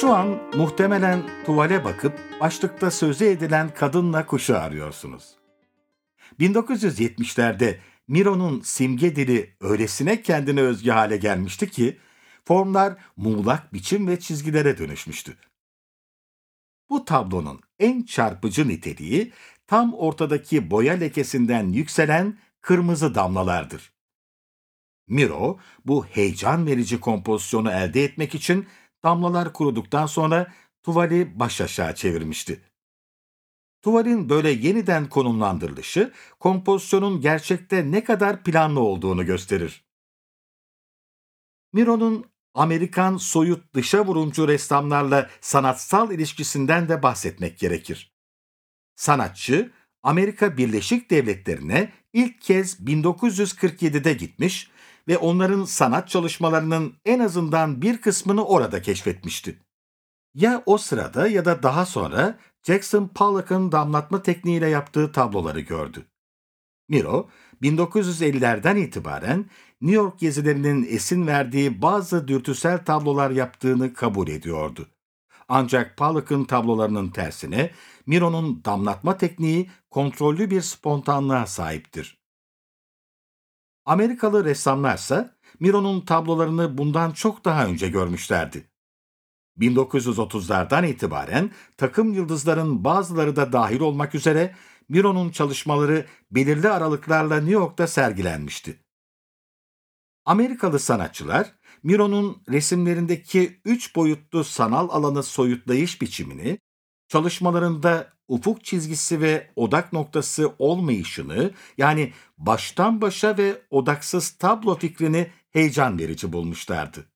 Şu an muhtemelen tuvale bakıp başlıkta sözü edilen kadınla kuşu arıyorsunuz. 1970'lerde Miro'nun simge dili öylesine kendine özgü hale gelmişti ki formlar muğlak biçim ve çizgilere dönüşmüştü. Bu tablonun en çarpıcı niteliği tam ortadaki boya lekesinden yükselen kırmızı damlalardır. Miro bu heyecan verici kompozisyonu elde etmek için damlalar kuruduktan sonra tuvali baş aşağı çevirmişti. Tuvalin böyle yeniden konumlandırılışı kompozisyonun gerçekte ne kadar planlı olduğunu gösterir. Miro'nun Amerikan soyut dışa vurumcu ressamlarla sanatsal ilişkisinden de bahsetmek gerekir. Sanatçı, Amerika Birleşik Devletleri'ne ilk kez 1947'de gitmiş ve onların sanat çalışmalarının en azından bir kısmını orada keşfetmişti. Ya o sırada ya da daha sonra Jackson Pollock'ın damlatma tekniğiyle yaptığı tabloları gördü. Miro, 1950'lerden itibaren New York gezilerinin esin verdiği bazı dürtüsel tablolar yaptığını kabul ediyordu. Ancak Pollock'ın tablolarının tersine Miro'nun damlatma tekniği kontrollü bir spontanlığa sahiptir. Amerikalı ressamlarsa Miro'nun tablolarını bundan çok daha önce görmüşlerdi. 1930'lardan itibaren takım yıldızların bazıları da dahil olmak üzere Miro'nun çalışmaları belirli aralıklarla New York'ta sergilenmişti. Amerikalı sanatçılar Miro'nun resimlerindeki üç boyutlu sanal alanı soyutlayış biçimini, çalışmalarında ufuk çizgisi ve odak noktası olmayışını yani baştan başa ve odaksız tablo fikrini heyecan verici bulmuşlardı.